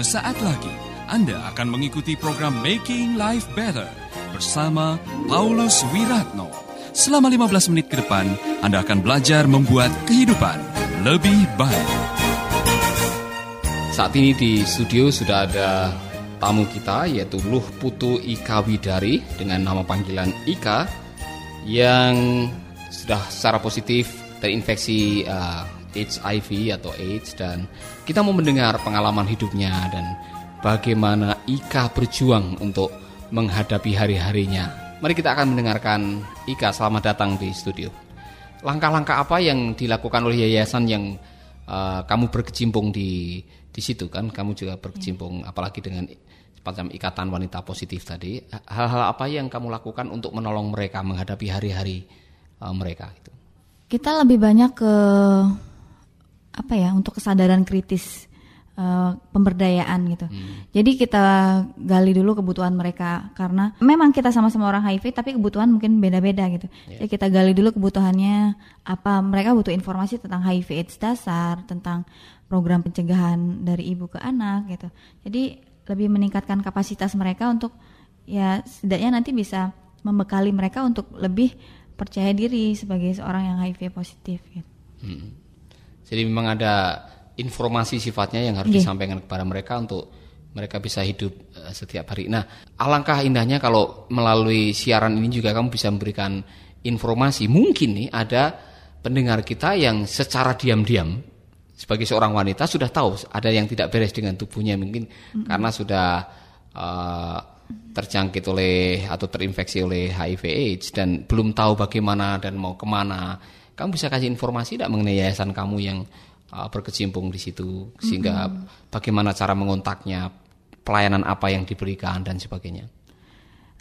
Sesaat lagi Anda akan mengikuti program Making Life Better bersama Paulus Wiratno. Selama 15 menit ke depan, Anda akan belajar membuat kehidupan lebih baik. Saat ini di studio sudah ada tamu kita yaitu Luh Putu Ika Widari dengan nama panggilan Ika yang sudah secara positif terinfeksi uh, HIV atau AIDS dan kita mau mendengar pengalaman hidupnya dan bagaimana Ika berjuang untuk menghadapi hari-harinya. Mari kita akan mendengarkan Ika selamat datang di studio. Langkah-langkah apa yang dilakukan oleh yayasan yang uh, kamu berkecimpung di di situ kan? Kamu juga berkecimpung apalagi dengan semacam ikatan wanita positif tadi. Hal-hal apa yang kamu lakukan untuk menolong mereka menghadapi hari-hari uh, mereka itu? Kita lebih banyak ke apa ya untuk kesadaran kritis uh, pemberdayaan gitu. Hmm. Jadi kita gali dulu kebutuhan mereka karena memang kita sama-sama orang HIV tapi kebutuhan mungkin beda-beda gitu. Yeah. Jadi kita gali dulu kebutuhannya apa mereka butuh informasi tentang HIV/AIDS dasar, tentang program pencegahan dari ibu ke anak gitu. Jadi lebih meningkatkan kapasitas mereka untuk ya setidaknya nanti bisa membekali mereka untuk lebih percaya diri sebagai seorang yang HIV positif gitu. Hmm. Jadi memang ada informasi sifatnya yang harus yeah. disampaikan kepada mereka untuk mereka bisa hidup uh, setiap hari. Nah, alangkah indahnya kalau melalui siaran ini juga kamu bisa memberikan informasi. Mungkin nih ada pendengar kita yang secara diam-diam sebagai seorang wanita sudah tahu ada yang tidak beres dengan tubuhnya mungkin mm-hmm. karena sudah uh, terjangkit oleh atau terinfeksi oleh HIV AIDS dan belum tahu bagaimana dan mau ke mana kamu bisa kasih informasi tidak mengenai yayasan kamu yang uh, berkecimpung di situ sehingga mm-hmm. bagaimana cara mengontaknya pelayanan apa yang diberikan dan sebagainya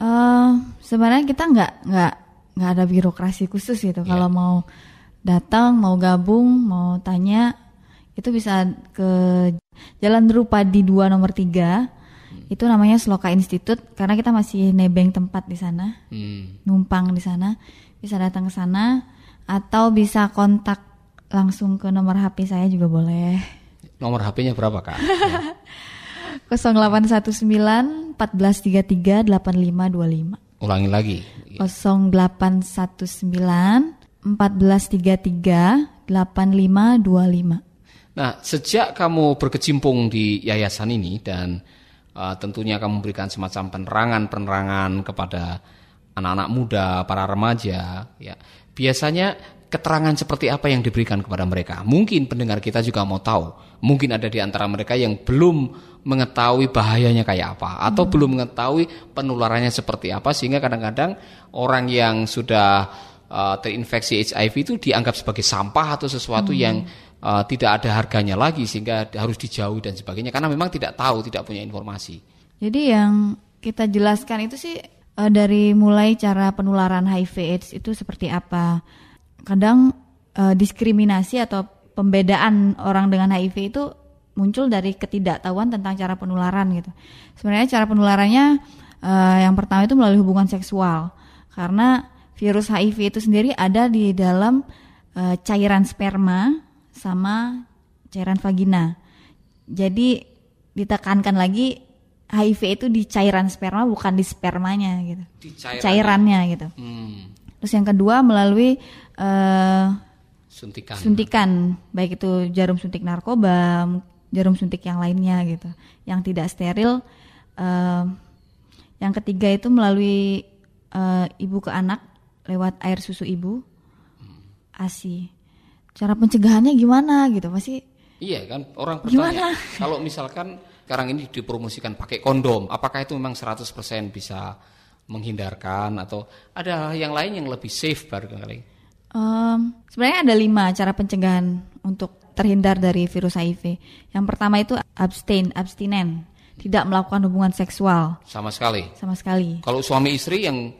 uh, sebenarnya kita nggak nggak nggak ada birokrasi khusus gitu yeah. kalau mau datang mau gabung mau tanya itu bisa ke Jalan Drupadi 2 nomor 3 hmm. itu namanya Sloka Institute karena kita masih nebeng tempat di sana hmm. numpang di sana bisa datang ke sana atau bisa kontak langsung ke nomor HP saya juga boleh. Nomor HP-nya berapa kak? 0819 1433 8525 ulangi lagi. 0819 1433 8525 Nah, sejak kamu berkecimpung di yayasan ini dan uh, tentunya kamu memberikan semacam penerangan-penerangan kepada anak-anak muda, para remaja, ya. Biasanya keterangan seperti apa yang diberikan kepada mereka? Mungkin pendengar kita juga mau tahu. Mungkin ada di antara mereka yang belum mengetahui bahayanya kayak apa atau hmm. belum mengetahui penularannya seperti apa sehingga kadang-kadang orang yang sudah uh, terinfeksi HIV itu dianggap sebagai sampah atau sesuatu hmm. yang uh, tidak ada harganya lagi sehingga harus dijauhi dan sebagainya karena memang tidak tahu, tidak punya informasi. Jadi yang kita jelaskan itu sih uh, dari mulai cara penularan HIV/AIDS itu seperti apa. Kadang uh, diskriminasi atau pembedaan orang dengan HIV itu muncul dari ketidaktahuan tentang cara penularan gitu. Sebenarnya cara penularannya uh, yang pertama itu melalui hubungan seksual karena virus HIV itu sendiri ada di dalam uh, cairan sperma sama cairan vagina. Jadi ditekankan lagi HIV itu di cairan sperma bukan di spermanya gitu. Di cairannya, cairannya gitu. Hmm. Terus yang kedua melalui uh, suntikan. Suntikan, baik itu jarum suntik narkoba, jarum suntik yang lainnya gitu, yang tidak steril. Uh, yang ketiga itu melalui uh, ibu ke anak lewat air susu ibu, hmm. ASI cara pencegahannya gimana gitu masih iya kan orang bertanya kalau misalkan sekarang ini dipromosikan pakai kondom. Apakah itu memang 100% bisa menghindarkan atau ada yang lain yang lebih safe barangkali? Um, sebenarnya ada lima cara pencegahan untuk terhindar dari virus HIV yang pertama itu abstain abstinen. Tidak melakukan hubungan seksual. Sama sekali. Sama sekali. Kalau suami istri yang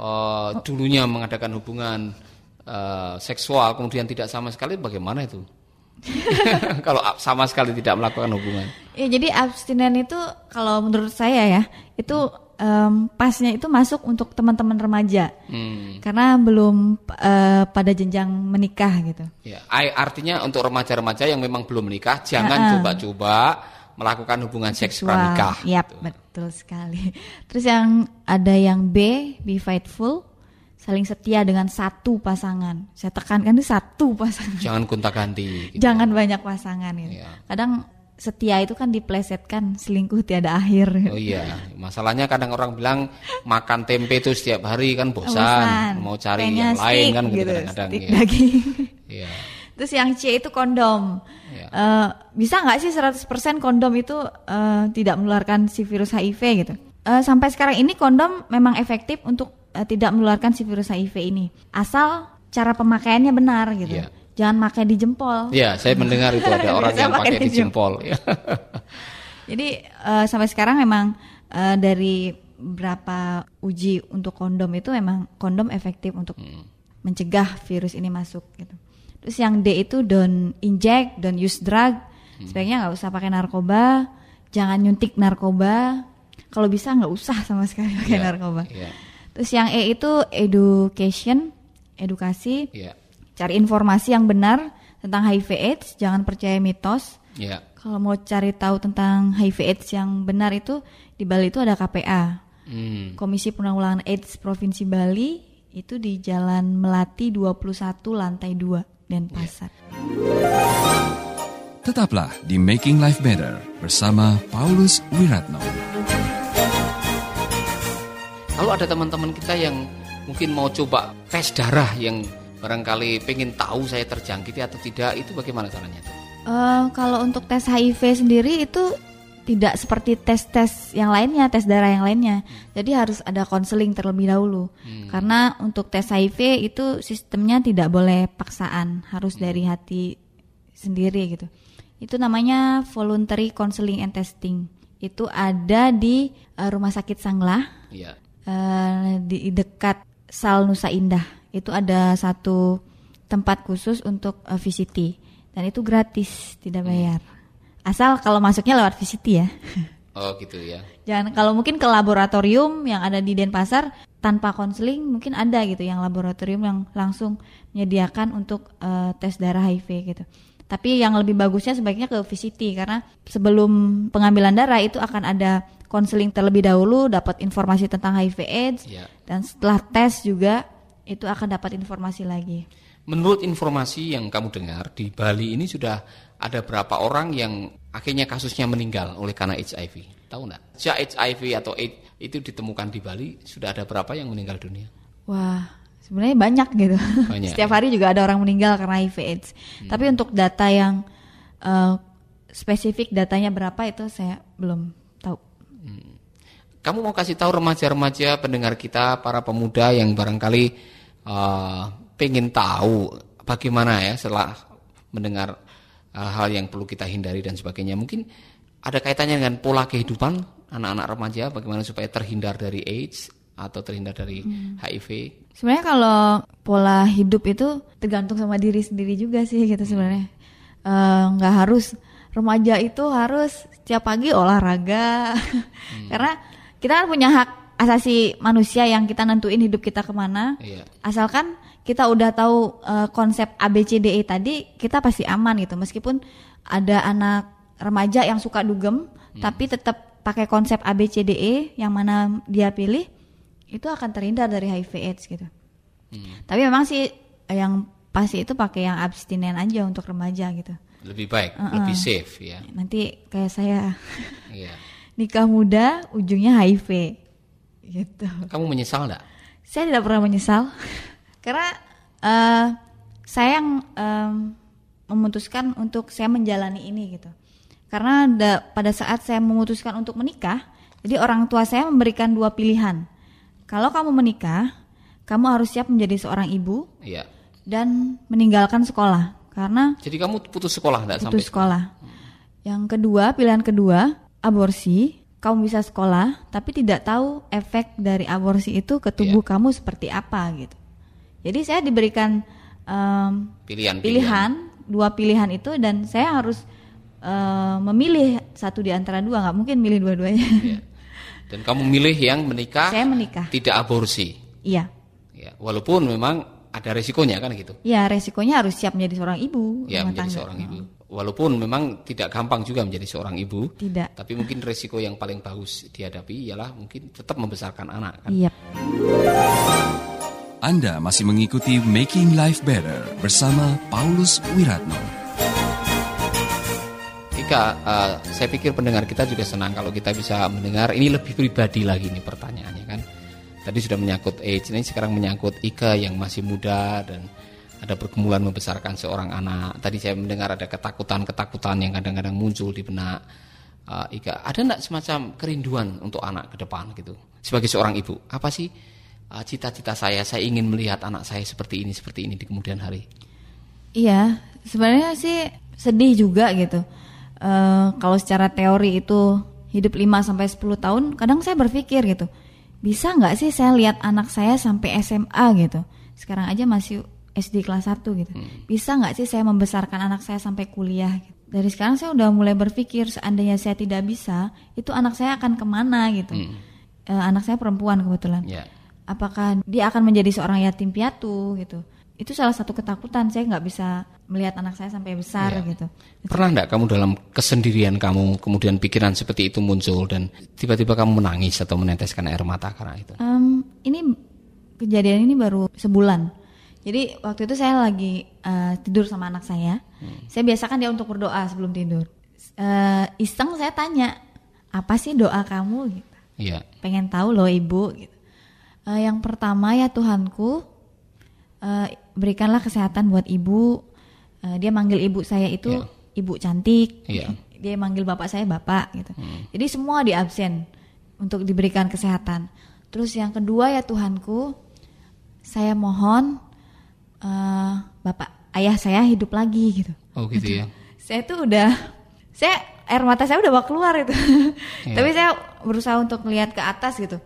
uh, dulunya mengadakan hubungan uh, seksual kemudian tidak sama sekali bagaimana itu? kalau sama sekali tidak melakukan hubungan. Ya jadi abstinen itu kalau menurut saya ya itu um, pasnya itu masuk untuk teman-teman remaja hmm. karena belum uh, pada jenjang menikah gitu. Ya, artinya untuk remaja-remaja yang memang belum menikah jangan coba-coba melakukan hubungan seks seksual. pranikah. Gitu. betul sekali. Terus yang ada yang B, be faithful, saling setia dengan satu pasangan. Saya tekankan itu satu pasangan. Jangan gonta-ganti. gitu. Jangan banyak pasangan gitu. Iya. Kadang setia itu kan diplesetkan selingkuh tiada akhir. Oh iya, masalahnya kadang orang bilang makan tempe itu setiap hari kan bosan, Bosan. mau cari Pengennya yang lain kan gitu gitu, kadang-kadang. stick ya. daging. Iya. Terus yang C itu kondom. Iya. Eh, bisa nggak sih 100% kondom itu eh, tidak menularkan si virus HIV gitu? Eh, sampai sekarang ini kondom memang efektif untuk eh, tidak menularkan si virus HIV ini. Asal cara pemakaiannya benar gitu. Iya. Jangan pakai di jempol. Iya, saya mendengar itu ada orang yang pakai di jempol. Jadi eh, sampai sekarang memang eh, dari berapa uji untuk kondom itu memang kondom efektif untuk mencegah virus ini masuk gitu. Terus yang D itu don't inject, don't use drug. Sebaiknya nggak usah pakai narkoba, jangan nyuntik narkoba. Kalau bisa nggak usah sama sekali pakai Iya, narkoba. Iya. Terus yang E itu education, edukasi, Iya. cari informasi yang benar tentang HIV/AIDS, jangan percaya mitos. Iya. Kalau mau cari tahu tentang HIV/AIDS yang benar itu di Bali itu ada KPA, Hmm. Komisi Penanggulangan AIDS Provinsi Bali itu di Jalan Melati 21 lantai 2 Denpasar. Tetaplah di Making Life Better bersama Paulus Wiratno. Kalau ada teman-teman kita yang mungkin mau coba tes darah yang barangkali pengen tahu saya terjangkiti atau tidak, itu bagaimana caranya? tuh? Eh, kalau untuk tes HIV sendiri itu tidak seperti tes-tes yang lainnya, tes darah yang lainnya. Jadi harus ada konseling terlebih dahulu. Karena untuk tes HIV itu sistemnya tidak boleh paksaan, harus dari hati sendiri gitu. Itu namanya voluntary counseling and testing. Itu ada di eh, Rumah Sakit Sanglah Iya. Eh, di dekat Sal Nusa Indah. Itu ada satu tempat khusus untuk eh, VCT dan itu gratis, tidak bayar. Asal kalau masuknya lewat VCT ya. Oh gitu ya. Jangan kalau mungkin ke laboratorium yang ada di Denpasar tanpa konseling mungkin ada gitu yang laboratorium yang langsung menyediakan untuk eh, tes darah HIV gitu. Tapi yang lebih bagusnya sebaiknya ke VCT karena sebelum pengambilan darah itu akan ada konseling terlebih dahulu, dapat informasi tentang HIV/AIDS Iya. dan setelah tes juga itu akan dapat informasi lagi. Menurut informasi yang kamu dengar di Bali ini sudah ada berapa orang yang akhirnya kasusnya meninggal oleh karena HIV? Tahu nggak? Sejak HIV atau AIDS itu ditemukan di Bali sudah ada berapa yang meninggal dunia? Wah, sebenarnya banyak gitu. Banyak, Setiap ya. Hmm. hari juga ada orang meninggal karena HIV/AIDS. Tapi untuk data yang eh, spesifik datanya berapa itu saya belum. Kamu mau kasih tahu remaja-remaja pendengar kita, para pemuda yang barangkali eh, pengen tahu bagaimana ya setelah mendengar hal-hal yang perlu kita hindari dan sebagainya. Mungkin ada kaitannya dengan pola kehidupan anak-anak remaja, bagaimana supaya terhindar dari AIDS atau terhindar dari HIV. Sebenarnya kalau pola hidup itu tergantung sama diri sendiri juga sih gitu sebenarnya. Eh, nggak harus remaja itu harus setiap pagi olahraga karena kita kan punya hak asasi manusia yang kita nentuin hidup kita ke mana. Iya. Asalkan kita udah tahu eh, konsep ABCDE tadi, kita pasti aman gitu. Meskipun ada anak remaja yang suka dugem, tapi tetap pakai konsep ABCDE yang mana dia pilih, itu akan terhindar dari HIV/AIDS gitu. Tapi memang sih eh, yang pasti itu pakai yang abstinen aja untuk remaja gitu. Lebih baik, lebih safe ya. Nanti kayak saya Iya. nikah muda, ujungnya HIV gitu. Kamu menyesal enggak? Saya tidak pernah menyesal karena eh, saya yang em, memutuskan untuk saya menjalani ini gitu. Karena da- pada saat saya memutuskan untuk menikah, jadi orang tua saya memberikan dua pilihan. Kalau kamu menikah, kamu harus siap menjadi seorang ibu Iya. dan meninggalkan sekolah karena Jadi kamu putus sekolah enggak sampai putus sekolah. Yang kedua, pilihan kedua, aborsi. Kamu bisa sekolah, tapi tidak tahu efek dari aborsi itu ke tubuh kamu seperti apa gitu. Jadi saya diberikan em, pilihan pilihan, dua pilihan itu dan saya harus em, memilih satu di antara dua, nggak mungkin milih dua-duanya. Iya. Dan kamu milih yang menikah saya menikah. tidak aborsi. Iya, Ya, walaupun memang ada resikonya kan gitu. ya resikonya harus siap menjadi seorang ibu. Ya rumah menjadi tangga. seorang ibu. Walaupun memang tidak gampang juga menjadi seorang ibu. Tidak. Tapi mungkin resiko yang paling bagus dihadapi ialah mungkin tetap membesarkan anak kan. Iya. Anda masih mengikuti Making Life Better bersama Paulus Wiratno. Ika, uh, saya pikir pendengar kita juga senang kalau kita bisa mendengar ini lebih pribadi lagi nih pertanyaannya kan. Tadi sudah menyangkut age, ini sekarang menyangkut Ika yang masih muda dan ada pergumulan membesarkan seorang anak. Tadi saya mendengar ada ketakutan-ketakutan yang kadang-kadang muncul di benak uh, Ika. Ada enggak semacam kerinduan untuk anak ke depan gitu? Sebagai seorang ibu, apa sih uh, cita-cita saya? Saya ingin melihat anak saya seperti ini, seperti ini di kemudian hari. Iya, sebenarnya sih sedih juga gitu. Uh, kalau secara teori itu hidup 5 sampai 10 tahun, kadang saya berpikir gitu. Bisa nggak sih saya lihat anak saya sampai SMA gitu? Sekarang aja masih SD kelas 1 gitu. Hmm. Bisa nggak sih saya membesarkan anak saya sampai kuliah? Gitu. Dari sekarang saya udah mulai berpikir seandainya saya tidak bisa, itu anak saya akan ke mana gitu. Hmm. E, anak saya perempuan kebetulan. Yeah. Apakah dia akan menjadi seorang yatim piatu gitu? Itu salah satu ketakutan saya nggak bisa melihat anak saya sampai besar yeah. gitu. Pernah nggak kamu dalam kesendirian kamu kemudian pikiran seperti itu muncul dan tiba-tiba kamu menangis atau meneteskan air mata karena itu? Um, ini kejadian ini baru sebulan jadi waktu itu saya lagi uh, tidur sama anak saya. Hmm. Saya biasakan dia untuk berdoa sebelum tidur. Uh, iseng saya tanya, apa sih doa kamu? Gitu. Iya. Pengen tahu loh ibu. Gitu. Uh, yang pertama ya Tuhanku, uh, berikanlah kesehatan buat ibu. Uh, dia manggil ibu saya itu yeah. ibu cantik. Yeah. Dia manggil bapak saya bapak gitu. Hmm. Jadi semua di absen untuk diberikan kesehatan. Terus yang kedua ya Tuhanku, saya mohon uh, bapak ayah saya hidup lagi gitu. Oh gitu ya. Saya tuh udah saya air mata saya udah mau keluar itu. yeah. Tapi saya berusaha untuk melihat ke atas gitu.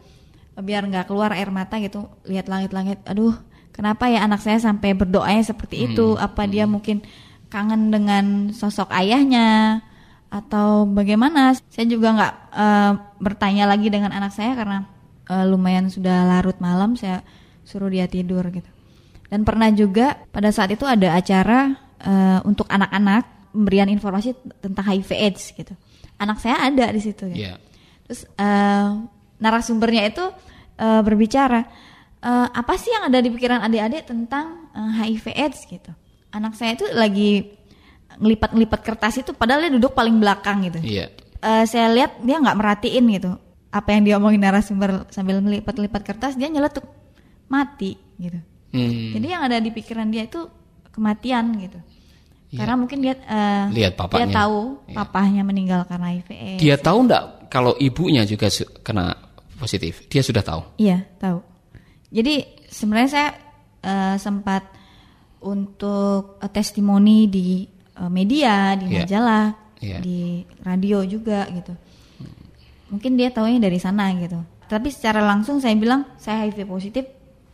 Biar nggak keluar air mata gitu, lihat langit-langit. Aduh, kenapa ya anak saya sampai berdoanya seperti hmm. itu? Apa hmm. dia mungkin kangen dengan sosok ayahnya atau bagaimana? Saya juga nggak uh, bertanya lagi dengan anak saya karena uh, lumayan sudah larut malam. Saya suruh dia tidur gitu. Dan pernah juga pada saat itu ada acara uh, untuk anak-anak pemberian informasi tentang HIV/AIDS gitu. Anak saya ada di situ. Gitu. Yeah. Terus uh, narasumbernya itu uh, berbicara uh, apa sih yang ada di pikiran adik-adik tentang uh, HIV/AIDS gitu. Anak saya itu lagi ngelipat-ngelipat kertas itu padahal dia duduk paling belakang gitu. Yeah. Uh, saya lihat dia nggak merhatiin gitu apa yang dia omongin narasumber sambil melipat-lipat kertas dia nyeletuk mati gitu. Hmm. Jadi yang ada di pikiran dia itu kematian gitu. Ya. Karena mungkin dia uh, lihat papanya. Dia tahu ya. papahnya meninggal karena HIV. Dia tahu enggak kalau ibunya juga kena positif? Dia sudah tahu. Iya, tahu. Jadi sebenarnya saya uh, sempat untuk uh, testimoni di uh, media, di ya. majalah, ya. di radio juga gitu. Mungkin dia taunya dari sana gitu. Tapi secara langsung saya bilang saya HIV positif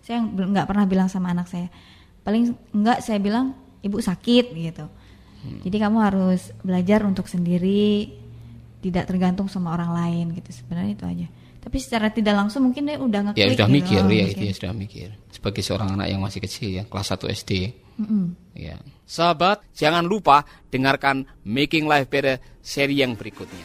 saya nggak pernah bilang sama anak saya paling enggak saya bilang ibu sakit gitu. Hmm. jadi kamu harus belajar untuk sendiri tidak tergantung sama orang lain gitu. Sebenarnya itu aja. Tapi secara tidak langsung mungkin dia udah ngeklik ya udah gitu, mikir. oh, ya itu ya sudah mikir. Sebagai seorang anak yang masih kecil ya kelas 1 SD mm -hmm. ya sahabat jangan lupa dengarkan Making Life Better seri yang berikutnya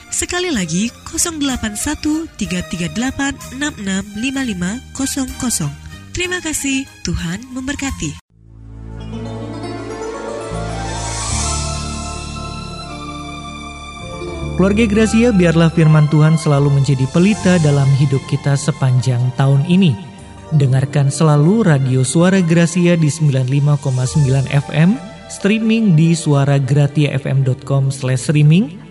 Sekali lagi 081 338 665500. Terima kasih, Tuhan memberkati. Keluarga Gracia, biarlah firman Tuhan selalu menjadi pelita dalam hidup kita sepanjang tahun ini. Dengarkan selalu radio Suara Gracia di 95,9 FM, streaming di suaragratiafm.com/streaming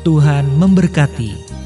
Tuhan memberkati.